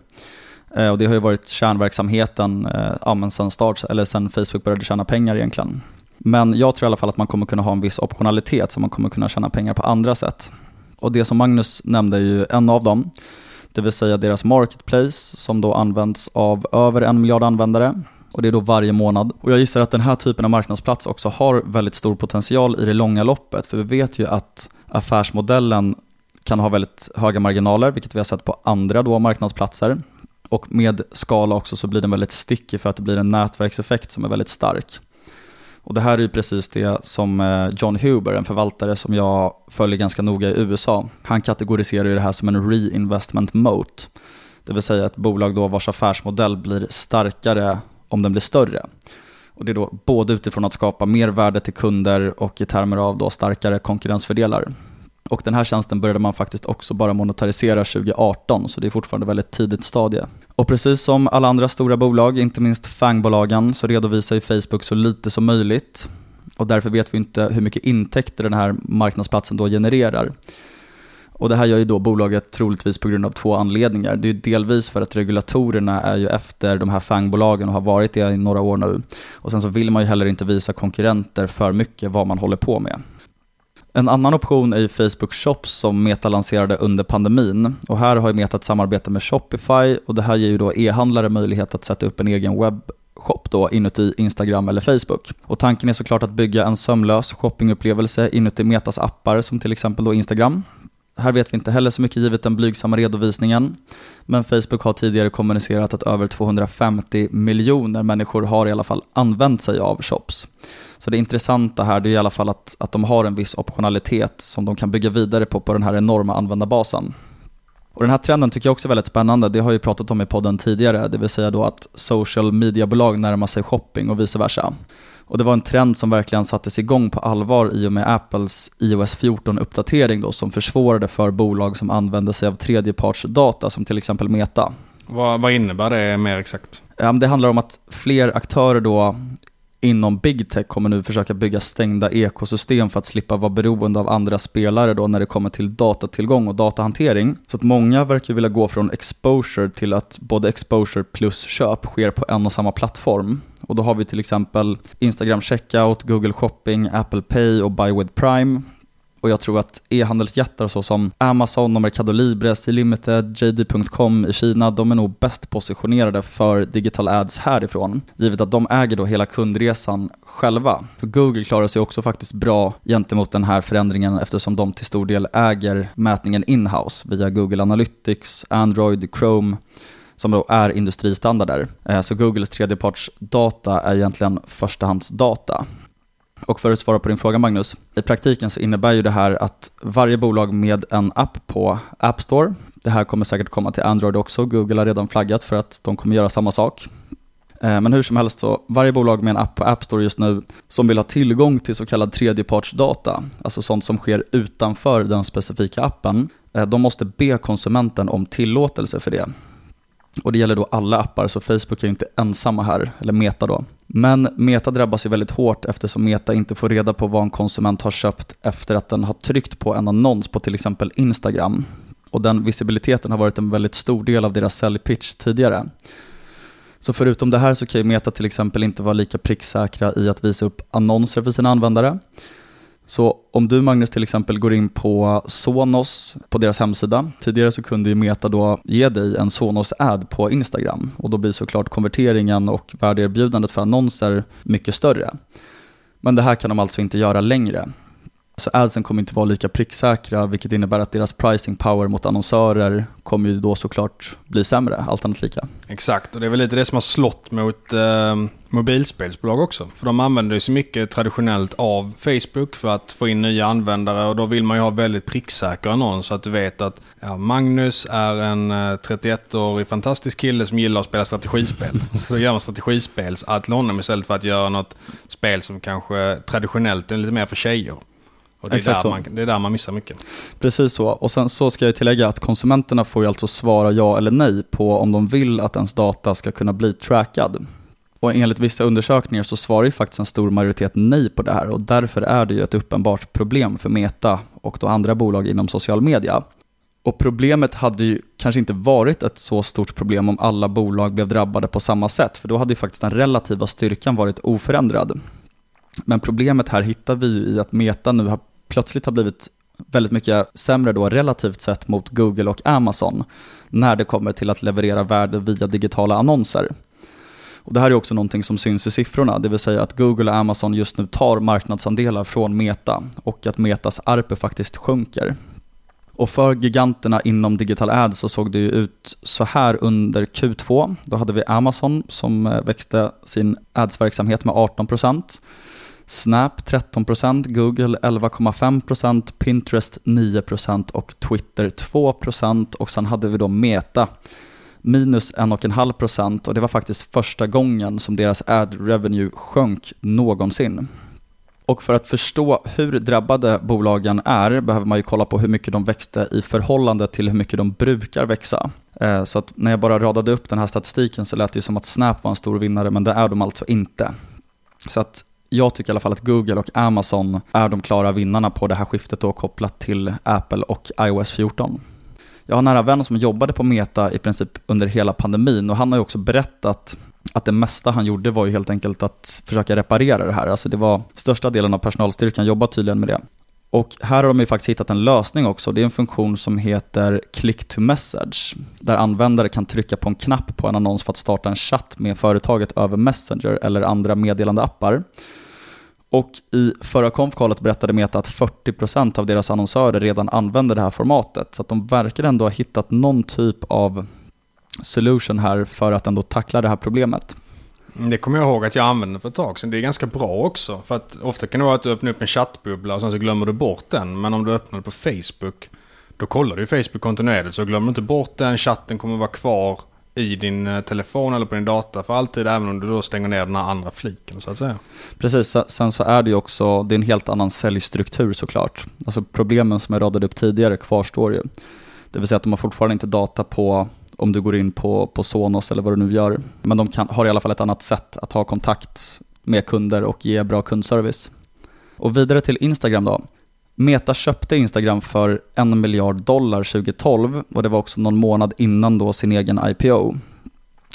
Eh, och det har ju varit kärnverksamheten eh, ja, sen start, eller sen Facebook började tjäna pengar egentligen. Men jag tror i alla fall att man kommer kunna ha en viss optionalitet så man kommer kunna tjäna pengar på andra sätt. Och det som Magnus nämnde är ju en av dem, det vill säga deras marketplace som då används av över en miljard användare. och det är då varje månad. Och jag gissar att den här typen av marknadsplats också har väldigt stor potential i det långa loppet, för vi vet ju att affärsmodellen kan ha väldigt höga marginaler, vilket vi har sett på andra då marknadsplatser. Och med skala också så blir den väldigt stickig för att det blir en nätverkseffekt som är väldigt stark. Och det här är ju precis det som eh, John Huber, en förvaltare som jag följer ganska noga i USA, han kategoriserar ju det här som en reinvestment moat. Det vill säga ett bolag då vars affärsmodell blir starkare om den blir större. Och det är då både utifrån att skapa mer värde till kunder och i termer av då starkare konkurrensfördelar. Och den här tjänsten började man faktiskt också bara monetarisera 2018, så det är fortfarande väldigt tidigt stadie. Och precis som alla andra stora bolag, inte minst FANG-bolagen, så redovisar ju Facebook så lite som möjligt. Och därför vet vi inte hur mycket intäkter den här marknadsplatsen då genererar. Och det här gör ju då bolaget troligtvis på grund av två anledningar. Det är ju delvis för att regulatorerna är ju efter de här FANG-bolagen och har varit det i några år nu. Och sen så vill man ju heller inte visa konkurrenter för mycket vad man håller på med. En annan option är ju Facebook Shops som Meta lanserade under pandemin. Och här har ju Meta ett samarbete med Shopify och det här ger ju då e-handlare möjlighet att sätta upp en egen webbshop då inuti Instagram eller Facebook. Och tanken är såklart att bygga en sömlös shoppingupplevelse inuti Metas appar som till exempel då Instagram. Här vet vi inte heller så mycket givet den blygsamma redovisningen. Men Facebook har tidigare kommunicerat att över 250 miljoner människor har i alla fall använt sig av shops. Så det intressanta här är i alla fall att, att de har en viss optionalitet som de kan bygga vidare på på den här enorma användarbasen. Och den här trenden tycker jag också är väldigt spännande. Det har jag ju pratat om i podden tidigare, det vill säga då att social media-bolag närmar sig shopping och vice versa. Och det var en trend som verkligen sattes igång på allvar i och med Apples iOS 14-uppdatering då som försvårade för bolag som använde sig av tredjepartsdata som till exempel Meta. Vad, vad innebär det mer exakt? Det handlar om att fler aktörer då inom big tech kommer nu försöka bygga stängda ekosystem för att slippa vara beroende av andra spelare då när det kommer till datatillgång och datahantering. Så att många verkar vilja gå från exposure till att både exposure plus köp sker på en och samma plattform. Och då har vi till exempel Instagram Checkout, Google Shopping, Apple Pay och Buy with Prime och jag tror att e-handelsjättar såsom Amazon och Mercado Libre, C-Limited, JD.com i Kina, de är nog bäst positionerade för digital ads härifrån. Givet att de äger då hela kundresan själva. För Google klarar sig också faktiskt bra gentemot den här förändringen eftersom de till stor del äger mätningen inhouse via Google Analytics, Android, Chrome som då är industristandarder. Eh, så Googles tredjepartsdata är egentligen förstahandsdata. Och för att svara på din fråga Magnus, i praktiken så innebär ju det här att varje bolag med en app på App Store, det här kommer säkert komma till Android också, Google har redan flaggat för att de kommer göra samma sak. Eh, men hur som helst så, varje bolag med en app på App Store just nu som vill ha tillgång till så kallad tredjepartsdata, alltså sånt som sker utanför den specifika appen, eh, de måste be konsumenten om tillåtelse för det. Och det gäller då alla appar, så Facebook är inte ensamma här, eller Meta då. Men Meta drabbas ju väldigt hårt eftersom Meta inte får reda på vad en konsument har köpt efter att den har tryckt på en annons på till exempel Instagram. Och den visibiliteten har varit en väldigt stor del av deras säljpitch tidigare. Så förutom det här så kan ju Meta till exempel inte vara lika pricksäkra i att visa upp annonser för sina användare. Så om du Magnus till exempel går in på Sonos på deras hemsida, tidigare så kunde ju Meta då ge dig en Sonos-ad på Instagram och då blir såklart konverteringen och värdeerbjudandet för annonser mycket större. Men det här kan de alltså inte göra längre. Så adsen kommer inte vara lika pricksäkra, vilket innebär att deras pricing power mot annonsörer kommer ju då såklart bli sämre, allt annat lika. Exakt, och det är väl lite det som har slått mot eh, mobilspelsbolag också. För de använder ju så mycket traditionellt av Facebook för att få in nya användare och då vill man ju ha väldigt pricksäker annons så att du vet att ja, Magnus är en eh, 31-årig fantastisk kille som gillar att spela strategispel. så då gör man strategispels till honom istället för att göra något spel som kanske traditionellt är lite mer för tjejer. Och det, är Exakt där man, det är där man missar mycket. Precis så. Och sen så ska jag tillägga att konsumenterna får ju alltså svara ja eller nej på om de vill att ens data ska kunna bli trackad. Och enligt vissa undersökningar så svarar ju faktiskt en stor majoritet nej på det här och därför är det ju ett uppenbart problem för Meta och då andra bolag inom social media. Och problemet hade ju kanske inte varit ett så stort problem om alla bolag blev drabbade på samma sätt, för då hade ju faktiskt den relativa styrkan varit oförändrad. Men problemet här hittar vi ju i att Meta nu har plötsligt har blivit väldigt mycket sämre då relativt sett mot Google och Amazon när det kommer till att leverera värde via digitala annonser. Och det här är också någonting som syns i siffrorna, det vill säga att Google och Amazon just nu tar marknadsandelar från Meta och att Metas ARPE faktiskt sjunker. Och för giganterna inom digital ads så såg det ju ut så här under Q2. Då hade vi Amazon som eh, växte sin ads-verksamhet med 18%. Snap 13%, Google 11,5%, Pinterest 9% och Twitter 2% och sen hade vi då Meta minus 1,5% och det var faktiskt första gången som deras ad revenue sjönk någonsin. Och för att förstå hur drabbade bolagen är behöver man ju kolla på hur mycket de växte i förhållande till hur mycket de brukar växa. Eh, så att när jag bara radade upp den här statistiken så lät det ju som att Snap var en stor vinnare men det är de alltså inte. Så att jag tycker i alla fall att Google och Amazon är de klara vinnarna på det här skiftet då kopplat till Apple och iOS 14. Jag har en nära vän som jobbade på Meta i princip under hela pandemin och han har ju också berättat att det mesta han gjorde var ju helt enkelt att försöka reparera det här. Alltså det var största delen av personalstyrkan jobbar tydligen med det. Och här har de ju faktiskt hittat en lösning också. Det är en funktion som heter Click to Message, där användare kan trycka på en knapp på en annons för att starta en chatt med företaget över Messenger eller andra meddelandeappar. Och i förra konfkollet berättade Meta att 40% av deras annonsörer redan använder det här formatet. Så att de verkar ändå ha hittat någon typ av solution här för att ändå tackla det här problemet. Det kommer jag ihåg att jag använde för ett tag sedan. Det är ganska bra också. För att ofta kan det vara att du öppnar upp en chattbubbla och sen så glömmer du bort den. Men om du öppnar det på Facebook, då kollar du Facebook kontinuerligt. Så glömmer du inte bort den, chatten kommer vara kvar i din eh, telefon eller på din data för alltid även om du då stänger ner den här andra fliken så att säga. Precis, sen så är det ju också, det är en helt annan säljstruktur såklart. Alltså problemen som jag radade upp tidigare kvarstår ju. Det vill säga att de har fortfarande inte data på om du går in på, på Sonos eller vad du nu gör. Men de kan, har i alla fall ett annat sätt att ha kontakt med kunder och ge bra kundservice. Och vidare till Instagram då. Meta köpte Instagram för en miljard dollar 2012 och det var också någon månad innan då sin egen IPO.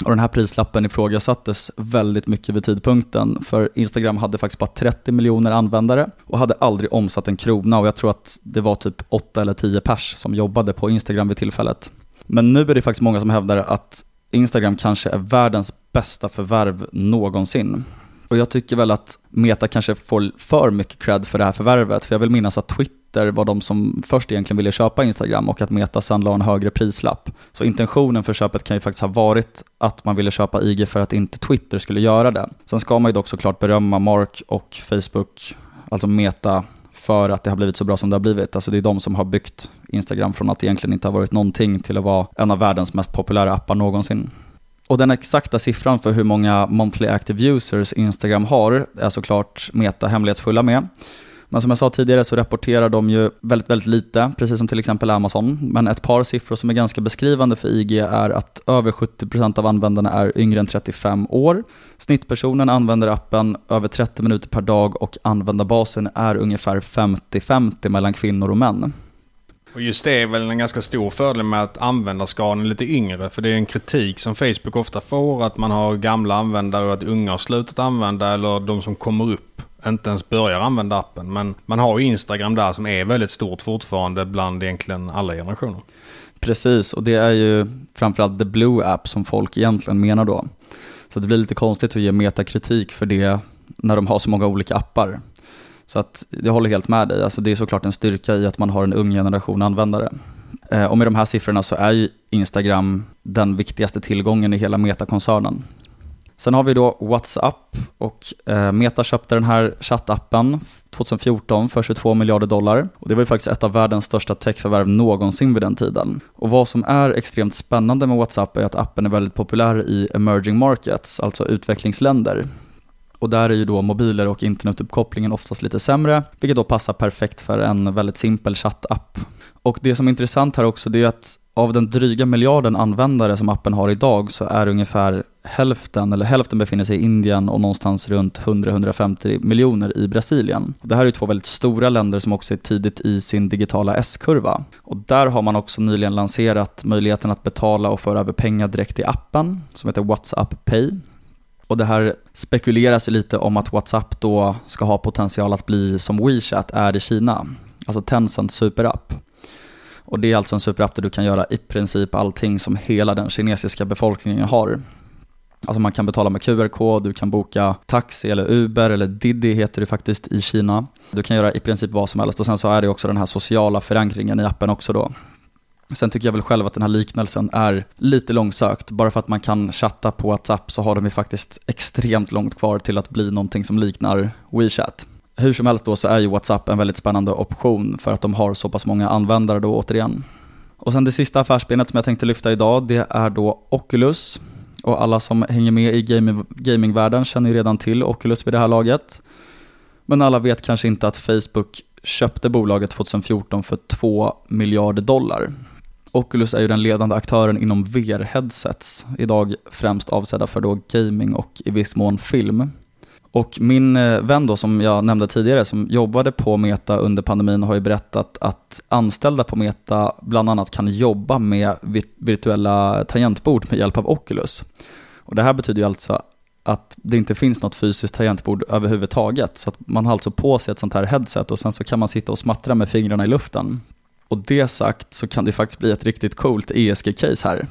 Och den här prislappen ifrågasattes väldigt mycket vid tidpunkten för Instagram hade faktiskt bara 30 miljoner användare och hade aldrig omsatt en krona och jag tror att det var typ 8 eller 10 pers som jobbade på Instagram vid tillfället. Men nu är det faktiskt många som hävdar att Instagram kanske är världens bästa förvärv någonsin. Och jag tycker väl att Meta kanske får för mycket cred för det här förvärvet, för jag vill minnas att Twitter var de som först egentligen ville köpa Instagram och att Meta sen la en högre prislapp. Så intentionen för köpet kan ju faktiskt ha varit att man ville köpa IG för att inte Twitter skulle göra det. Sen ska man ju dock såklart berömma Mark och Facebook, alltså Meta, för att det har blivit så bra som det har blivit. Alltså det är de som har byggt Instagram från att egentligen inte ha varit någonting till att vara en av världens mest populära appar någonsin. Och den exakta siffran för hur många monthly active users Instagram har är såklart Meta hemlighetsfulla med. Men som jag sa tidigare så rapporterar de ju väldigt, väldigt lite, precis som till exempel Amazon. Men ett par siffror som är ganska beskrivande för IG är att över 70% av användarna är yngre än 35 år. Snittpersonen använder appen över 30 minuter per dag och användarbasen är ungefär 50-50 mellan kvinnor och män. Och just det är väl en ganska stor fördel med att användarskalan är lite yngre. För det är en kritik som Facebook ofta får. Att man har gamla användare och att unga har slutat använda. Eller de som kommer upp inte ens börjar använda appen. Men man har ju Instagram där som är väldigt stort fortfarande bland egentligen alla generationer. Precis, och det är ju framförallt the blue app som folk egentligen menar då. Så det blir lite konstigt att ge metakritik för det när de har så många olika appar. Så att jag håller helt med dig, alltså det är såklart en styrka i att man har en ung generation användare. Eh, och med de här siffrorna så är ju Instagram den viktigaste tillgången i hela Meta-koncernen. Sen har vi då WhatsApp och eh, Meta köpte den här chattappen 2014 för 22 miljarder dollar. Och det var ju faktiskt ett av världens största techförvärv någonsin vid den tiden. Och vad som är extremt spännande med WhatsApp är att appen är väldigt populär i emerging markets, alltså utvecklingsländer. Och där är ju då mobiler och internetuppkopplingen oftast lite sämre, vilket då passar perfekt för en väldigt simpel chattapp. Och det som är intressant här också, det är att av den dryga miljarden användare som appen har idag så är ungefär hälften, eller hälften befinner sig i Indien och någonstans runt 100-150 miljoner i Brasilien. Det här är två väldigt stora länder som också är tidigt i sin digitala S-kurva. Och där har man också nyligen lanserat möjligheten att betala och föra över pengar direkt i appen som heter WhatsApp Pay. Och det här spekuleras ju lite om att WhatsApp då ska ha potential att bli som WeChat är i Kina, alltså Tencent superapp. Och det är alltså en superapp där du kan göra i princip allting som hela den kinesiska befolkningen har. Alltså man kan betala med QR-kod, du kan boka taxi eller Uber eller Diddy heter det faktiskt i Kina. Du kan göra i princip vad som helst och sen så är det också den här sociala förankringen i appen också då. Sen tycker jag väl själv att den här liknelsen är lite långsökt. Bara för att man kan chatta på WhatsApp så har de ju faktiskt extremt långt kvar till att bli någonting som liknar WeChat. Hur som helst då så är ju WhatsApp en väldigt spännande option för att de har så pass många användare då återigen. Och sen det sista affärsbenet som jag tänkte lyfta idag, det är då Oculus. Och alla som hänger med i gaming, gamingvärlden känner ju redan till Oculus vid det här laget. Men alla vet kanske inte att Facebook köpte bolaget 2014 för 2 miljarder dollar. Oculus är ju den ledande aktören inom VR-headsets, idag främst avsedda för då gaming och i viss mån film. Och min eh, vän då som jag nämnde tidigare som jobbade på Meta under pandemin har ju berättat att anställda på Meta bland annat kan jobba med virtuella tangentbord med hjälp av Oculus. Och det här betyder ju alltså att det inte finns något fysiskt tangentbord överhuvudtaget. Så att man har alltså på sig ett sånt här headset och sen så kan man sitta och smattra med fingrarna i luften. Och det sagt så kan det faktiskt bli ett riktigt coolt ESG-case här.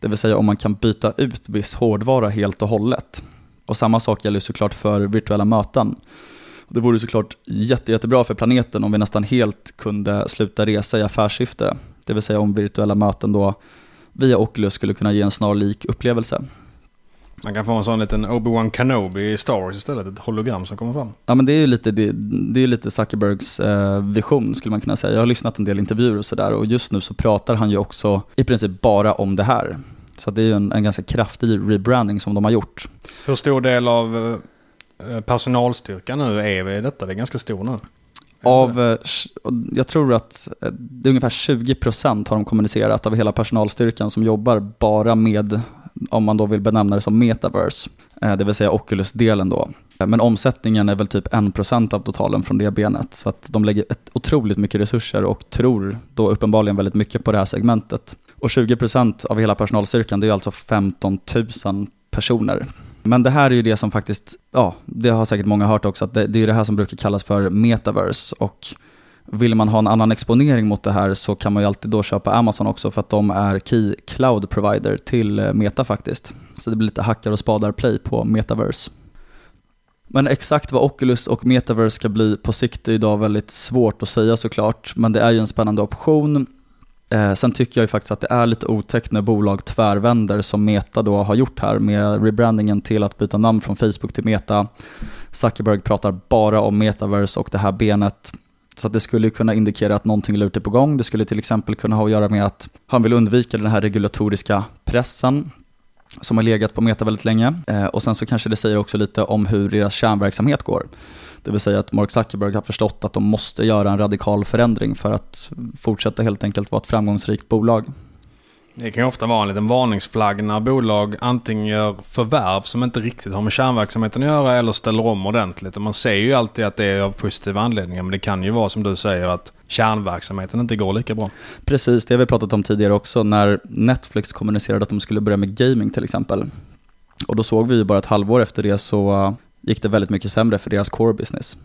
Det vill säga om man kan byta ut viss hårdvara helt och hållet. Och samma sak gäller såklart för virtuella möten. Det vore såklart jätte, jättebra för planeten om vi nästan helt kunde sluta resa i affärssyfte. Det vill säga om virtuella möten då via Oculus skulle kunna ge en snarlik upplevelse. Man kan få en sån liten Obi-Wan Kenobi i Star Wars istället, ett hologram som kommer fram. Ja men det är ju lite, det, det är lite Zuckerbergs eh, vision skulle man kunna säga. Jag har lyssnat en del intervjuer och sådär och just nu så pratar han ju också i princip bara om det här. Så det är ju en, en ganska kraftig rebranding som de har gjort. Hur stor del av eh, personalstyrkan nu är vi i detta? Det är ganska stor nu. Av, eh, jag tror att eh, det är ungefär 20% har de kommunicerat av hela personalstyrkan som jobbar bara med, om man då vill benämna det som metaverse, eh, det vill säga Oculus-delen då. Eh, men omsättningen är väl typ 1% av totalen från det benet. Så att de lägger ett otroligt mycket resurser och tror då uppenbarligen väldigt mycket på det här segmentet. Och 20% av hela personalstyrkan, det är alltså 15 000 personer. Men det här är ju det som faktiskt, ja, det har säkert många hört också, att det, det är det här som brukar kallas för metaverse. Och vill man ha en annan exponering mot det här så kan man ju alltid då köpa Amazon också för att de är Key Cloud Provider till eh, Meta faktiskt. Så det blir lite hackar och spadar play på metaverse. Men exakt vad Oculus och Metaverse ska bli på sikt är idag väldigt svårt att säga såklart, men det är ju en spännande option. Eh, sen tycker jag ju faktiskt att det är lite otäckt när bolag tvärvänder som Meta då har gjort här med rebrandingen till att byta namn från Facebook till Meta. Zuckerberg pratar bara om Metaverse och det här benet. Så det skulle kunna indikera att någonting lurt är på gång. Det skulle till exempel kunna ha att göra med att han vill undvika den här regulatoriska pressen som har legat på Meta väldigt länge. Eh, och sen så kanske det säger också lite om hur deras kärnverksamhet går. Det vill säga att Mark Zuckerberg har förstått att de måste göra en radikal förändring för att fortsätta helt enkelt vara ett framgångsrikt bolag. Det kan ju ofta vara en liten varningsflagg när bolag antingen gör förvärv som inte riktigt har med kärnverksamheten att göra eller ställer om ordentligt. Och man säger ju alltid att det är av positiva anledningar men det kan ju vara som du säger att kärnverksamheten inte går lika bra. Precis, det har vi pratat om tidigare också när Netflix kommunicerade att de skulle börja med gaming till exempel. Och då såg vi ju bara ett halvår efter det så uh, gick det väldigt mycket sämre för deras core business.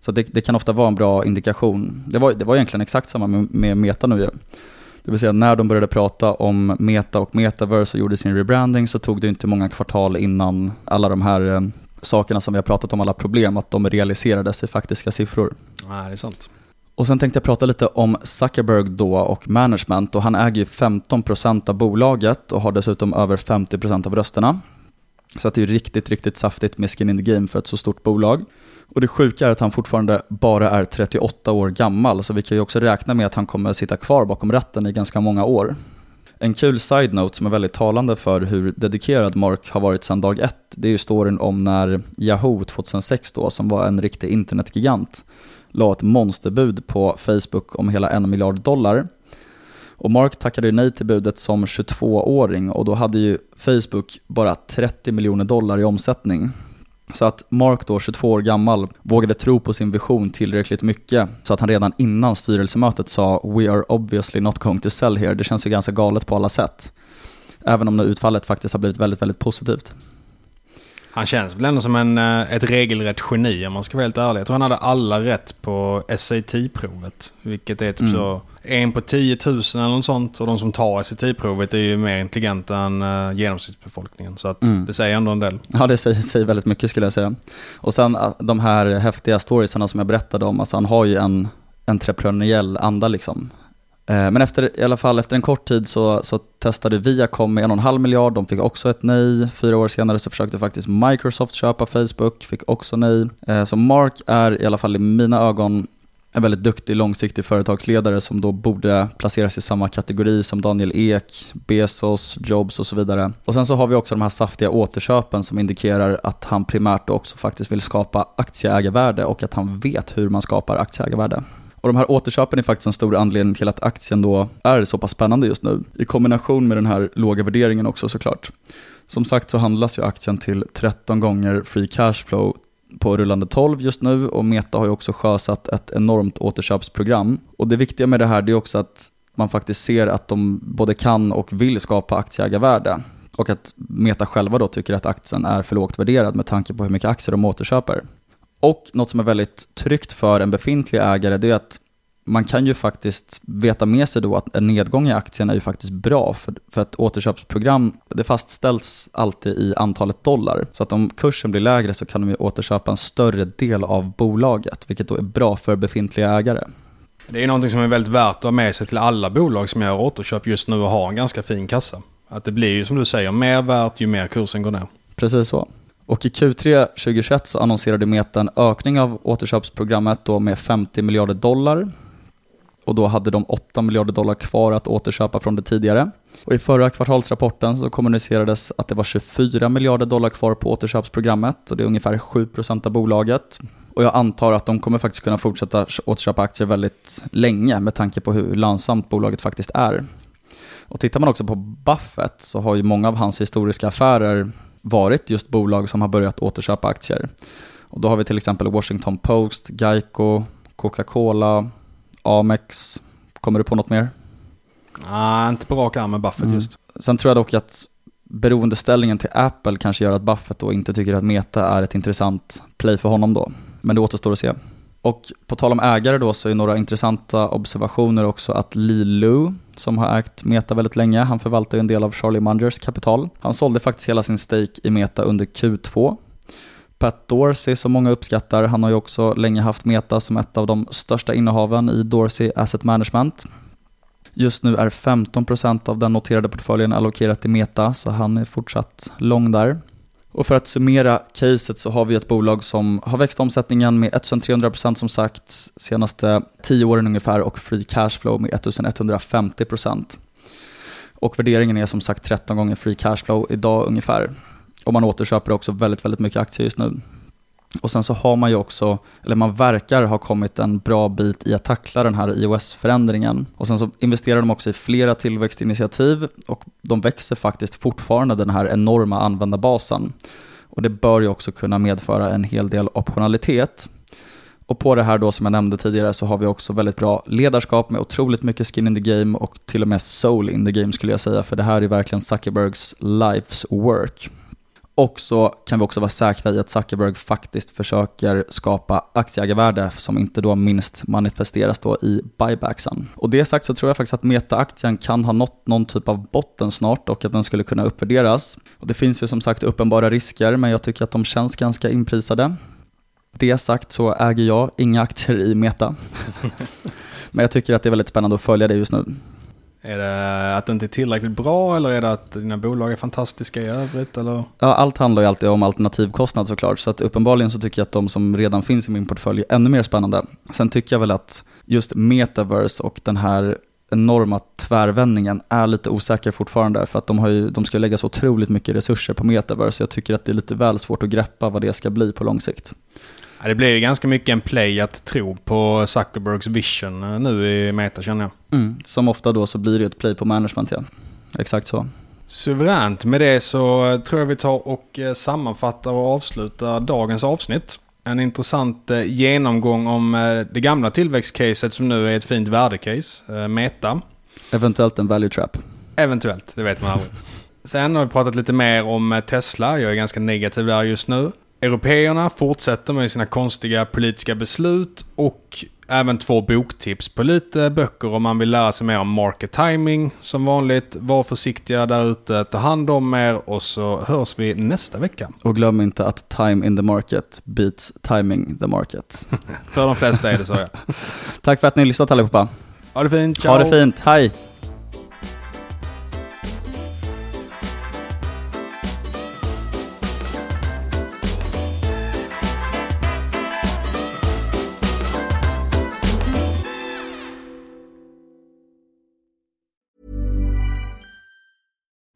Så det, det kan ofta vara en bra indikation. Det var, det var egentligen exakt samma med, med Meta nu ju. Det vill säga när de började prata om Meta och Metaverse och gjorde sin rebranding så tog det inte många kvartal innan alla de här eh, sakerna som vi har pratat om, alla problem, att de realiserades i faktiska siffror. Nej, det är sant. Och sen tänkte jag prata lite om Zuckerberg då och management och han äger ju 15% av bolaget och har dessutom över 50% av rösterna. Så det är riktigt, riktigt saftigt med skin in the game för ett så stort bolag. Och det sjuka är att han fortfarande bara är 38 år gammal, så vi kan ju också räkna med att han kommer sitta kvar bakom ratten i ganska många år. En kul side-note som är väldigt talande för hur dedikerad Mark har varit sedan dag ett, det är ju storyn om när Yahoo 2006 då, som var en riktig internetgigant, la ett monsterbud på Facebook om hela en miljard dollar. Och Mark tackade nej till budet som 22-åring och då hade ju Facebook bara 30 miljoner dollar i omsättning. Så att Mark då, 22 år gammal, vågade tro på sin vision tillräckligt mycket så att han redan innan styrelsemötet sa “We are obviously not going to sell here”. Det känns ju ganska galet på alla sätt. Även om nu utfallet faktiskt har blivit väldigt, väldigt positivt. Han känns väl ändå som en, eh, ett regelrätt geni om man ska vara helt ärlig. Jag tror han hade alla rätt på SAT-provet. Vilket är typ Mm. så en på 10 000 eller något sånt. Och de som tar SAT-provet är ju mer intelligenta än uh, genomsnittsbefolkningen. Så att Mm. det säger ändå en del. Ja, det säger, säger väldigt mycket skulle jag säga. Och sen ah, de här häftiga storiesarna som jag berättade om, alltså han har ju en entreprenöriell anda liksom. Eh, men efter, i alla fall efter en kort tid så, så testade Viacom med en och en halv miljard, de fick också ett nej. Fyra år senare så försökte faktiskt Microsoft köpa Facebook, fick också nej. Eh, så Mark är i alla fall i mina ögon en väldigt duktig långsiktig företagsledare som då borde placeras i samma kategori som Daniel Ek, Bezos, Jobs och så vidare. Och sen så har vi också de här saftiga återköpen som indikerar att han primärt också faktiskt vill skapa aktieägarvärde och att han vet hur man skapar aktieägarvärde. Och de här återköpen är faktiskt en stor anledning till att aktien då är så pass spännande just nu. I kombination med den här låga värderingen också såklart. Som sagt så handlas ju aktien till 13 gånger free cash flow på rullande 12 just nu och Meta har ju också sjösatt ett enormt återköpsprogram. Och det viktiga med det här det är också att man faktiskt ser att de både kan och vill skapa aktieägarvärde. Och att Meta själva då tycker att aktien är för lågt värderad med tanke på hur mycket aktier de återköper. Och något som är väldigt tryggt för en befintlig ägare det är att man kan ju faktiskt veta med sig då att en nedgång i aktien är ju faktiskt bra för, för att återköpsprogram, det fastställs alltid i antalet dollar. Så att om kursen blir lägre så kan de ju återköpa en större del av bolaget, vilket då är bra för befintliga ägare. Det är ju någonting som är väldigt värt att ha med sig till alla bolag som gör återköp just nu och har en ganska fin kassa. Att det blir ju som du säger mer värt ju mer kursen går ner. Precis så. Och i Q3 2021 så annonserade Meta en ökning av återköpsprogrammet då med 50 miljarder dollar. Och då hade de 8 miljarder dollar kvar att återköpa från det tidigare. Och i förra kvartalsrapporten så kommunicerades att det var 24 miljarder dollar kvar på återköpsprogrammet och det är ungefär 7% av bolaget. Och jag antar att de kommer faktiskt kunna fortsätta återköpa aktier väldigt länge med tanke på hur lönsamt bolaget faktiskt är. Och tittar man också på Buffett så har ju många av hans historiska affärer varit just bolag som har börjat återköpa aktier. Och då har vi till exempel Washington Post, Geico, Coca-Cola, Amex. Kommer du på något mer? Nej, inte på rak arm med Buffett Mm. just. Sen tror jag dock att beroendeställningen till Apple kanske gör att Buffett då inte tycker att Meta är ett intressant play för honom då. Men det återstår att se. Och på tal om ägare då så är några intressanta observationer också att Li Lu, som har ägt Meta väldigt länge, han förvaltar ju en del av Charlie Mungers kapital. Han sålde faktiskt hela sin stake i Meta under Q2. Pat Dorsey som många uppskattar, han har ju också länge haft Meta som ett av de största innehaven i Dorsey Asset Management. Just nu är 15% av den noterade portföljen allokerat till Meta, så han är fortsatt lång där. Och för att summera caset så har vi ett bolag som har växt omsättningen med 1300% som sagt senaste 10 åren ungefär och free cash flow med 1150%. Och värderingen är som sagt 13 gånger free cash flow idag ungefär. Och man återköper också väldigt, väldigt mycket aktier just nu. Och sen så har man ju också, eller man verkar ha kommit en bra bit i att tackla den här iOS-förändringen. Och sen så investerar de också i flera tillväxtinitiativ och de växer faktiskt fortfarande den här enorma användarbasen. Och det bör ju också kunna medföra en hel del optionalitet. Och på det här då som jag nämnde tidigare så har vi också väldigt bra ledarskap med otroligt mycket skin in the game och till och med soul in the game skulle jag säga för det här är verkligen Zuckerbergs life's work. Och så kan vi också vara säkra i att Zuckerberg faktiskt försöker skapa aktieägarvärde som inte då minst manifesteras då i buybacksen. Och det sagt så tror jag faktiskt att Meta-aktien kan ha nått någon typ av botten snart och att den skulle kunna uppvärderas. Och det finns ju som sagt uppenbara risker men jag tycker att de känns ganska inprisade. Det sagt så äger jag inga aktier i Meta. men jag tycker att det är väldigt spännande att följa det just nu. Är det att det inte är tillräckligt bra eller är det att dina bolag är fantastiska i övrigt? Eller? Ja, allt handlar ju alltid om alternativkostnad såklart, så att uppenbarligen så tycker jag att de som redan finns i min portfölj är ännu mer spännande. Sen tycker jag väl att just metaverse och den här enorma tvärvändningen är lite osäker fortfarande för att de, har ju, de ska lägga så otroligt mycket resurser på metaverse. Jag tycker att det är lite väl svårt att greppa vad det ska bli på lång sikt. Ja, det blir ju ganska mycket en play att tro på Zuckerbergs vision eh, nu i Meta känner jag. Mm. Som ofta då så blir det ett play på management ja. Exakt så. Suveränt. Med det så tror jag vi tar och eh, sammanfattar och avslutar dagens avsnitt. En intressant eh, genomgång om det gamla tillväxtcaset som nu är ett fint värdecase, Meta. Eventuellt en value trap. Eventuellt, det vet man aldrig. Sen har vi pratat lite mer om Tesla. Jag är ganska negativ där just nu. Européerna fortsätter med sina konstiga politiska beslut och även två boktips på lite böcker om man vill lära sig mer om market timing. Som vanligt, var försiktiga där ute, ta hand om er och så hörs vi nästa vecka. Och glöm inte att time in the market beats timing the market. För de flesta är det så ja. Tack för att ni har lyssnat allihopa. Ha det fint, ciao! Ha det fint, hej!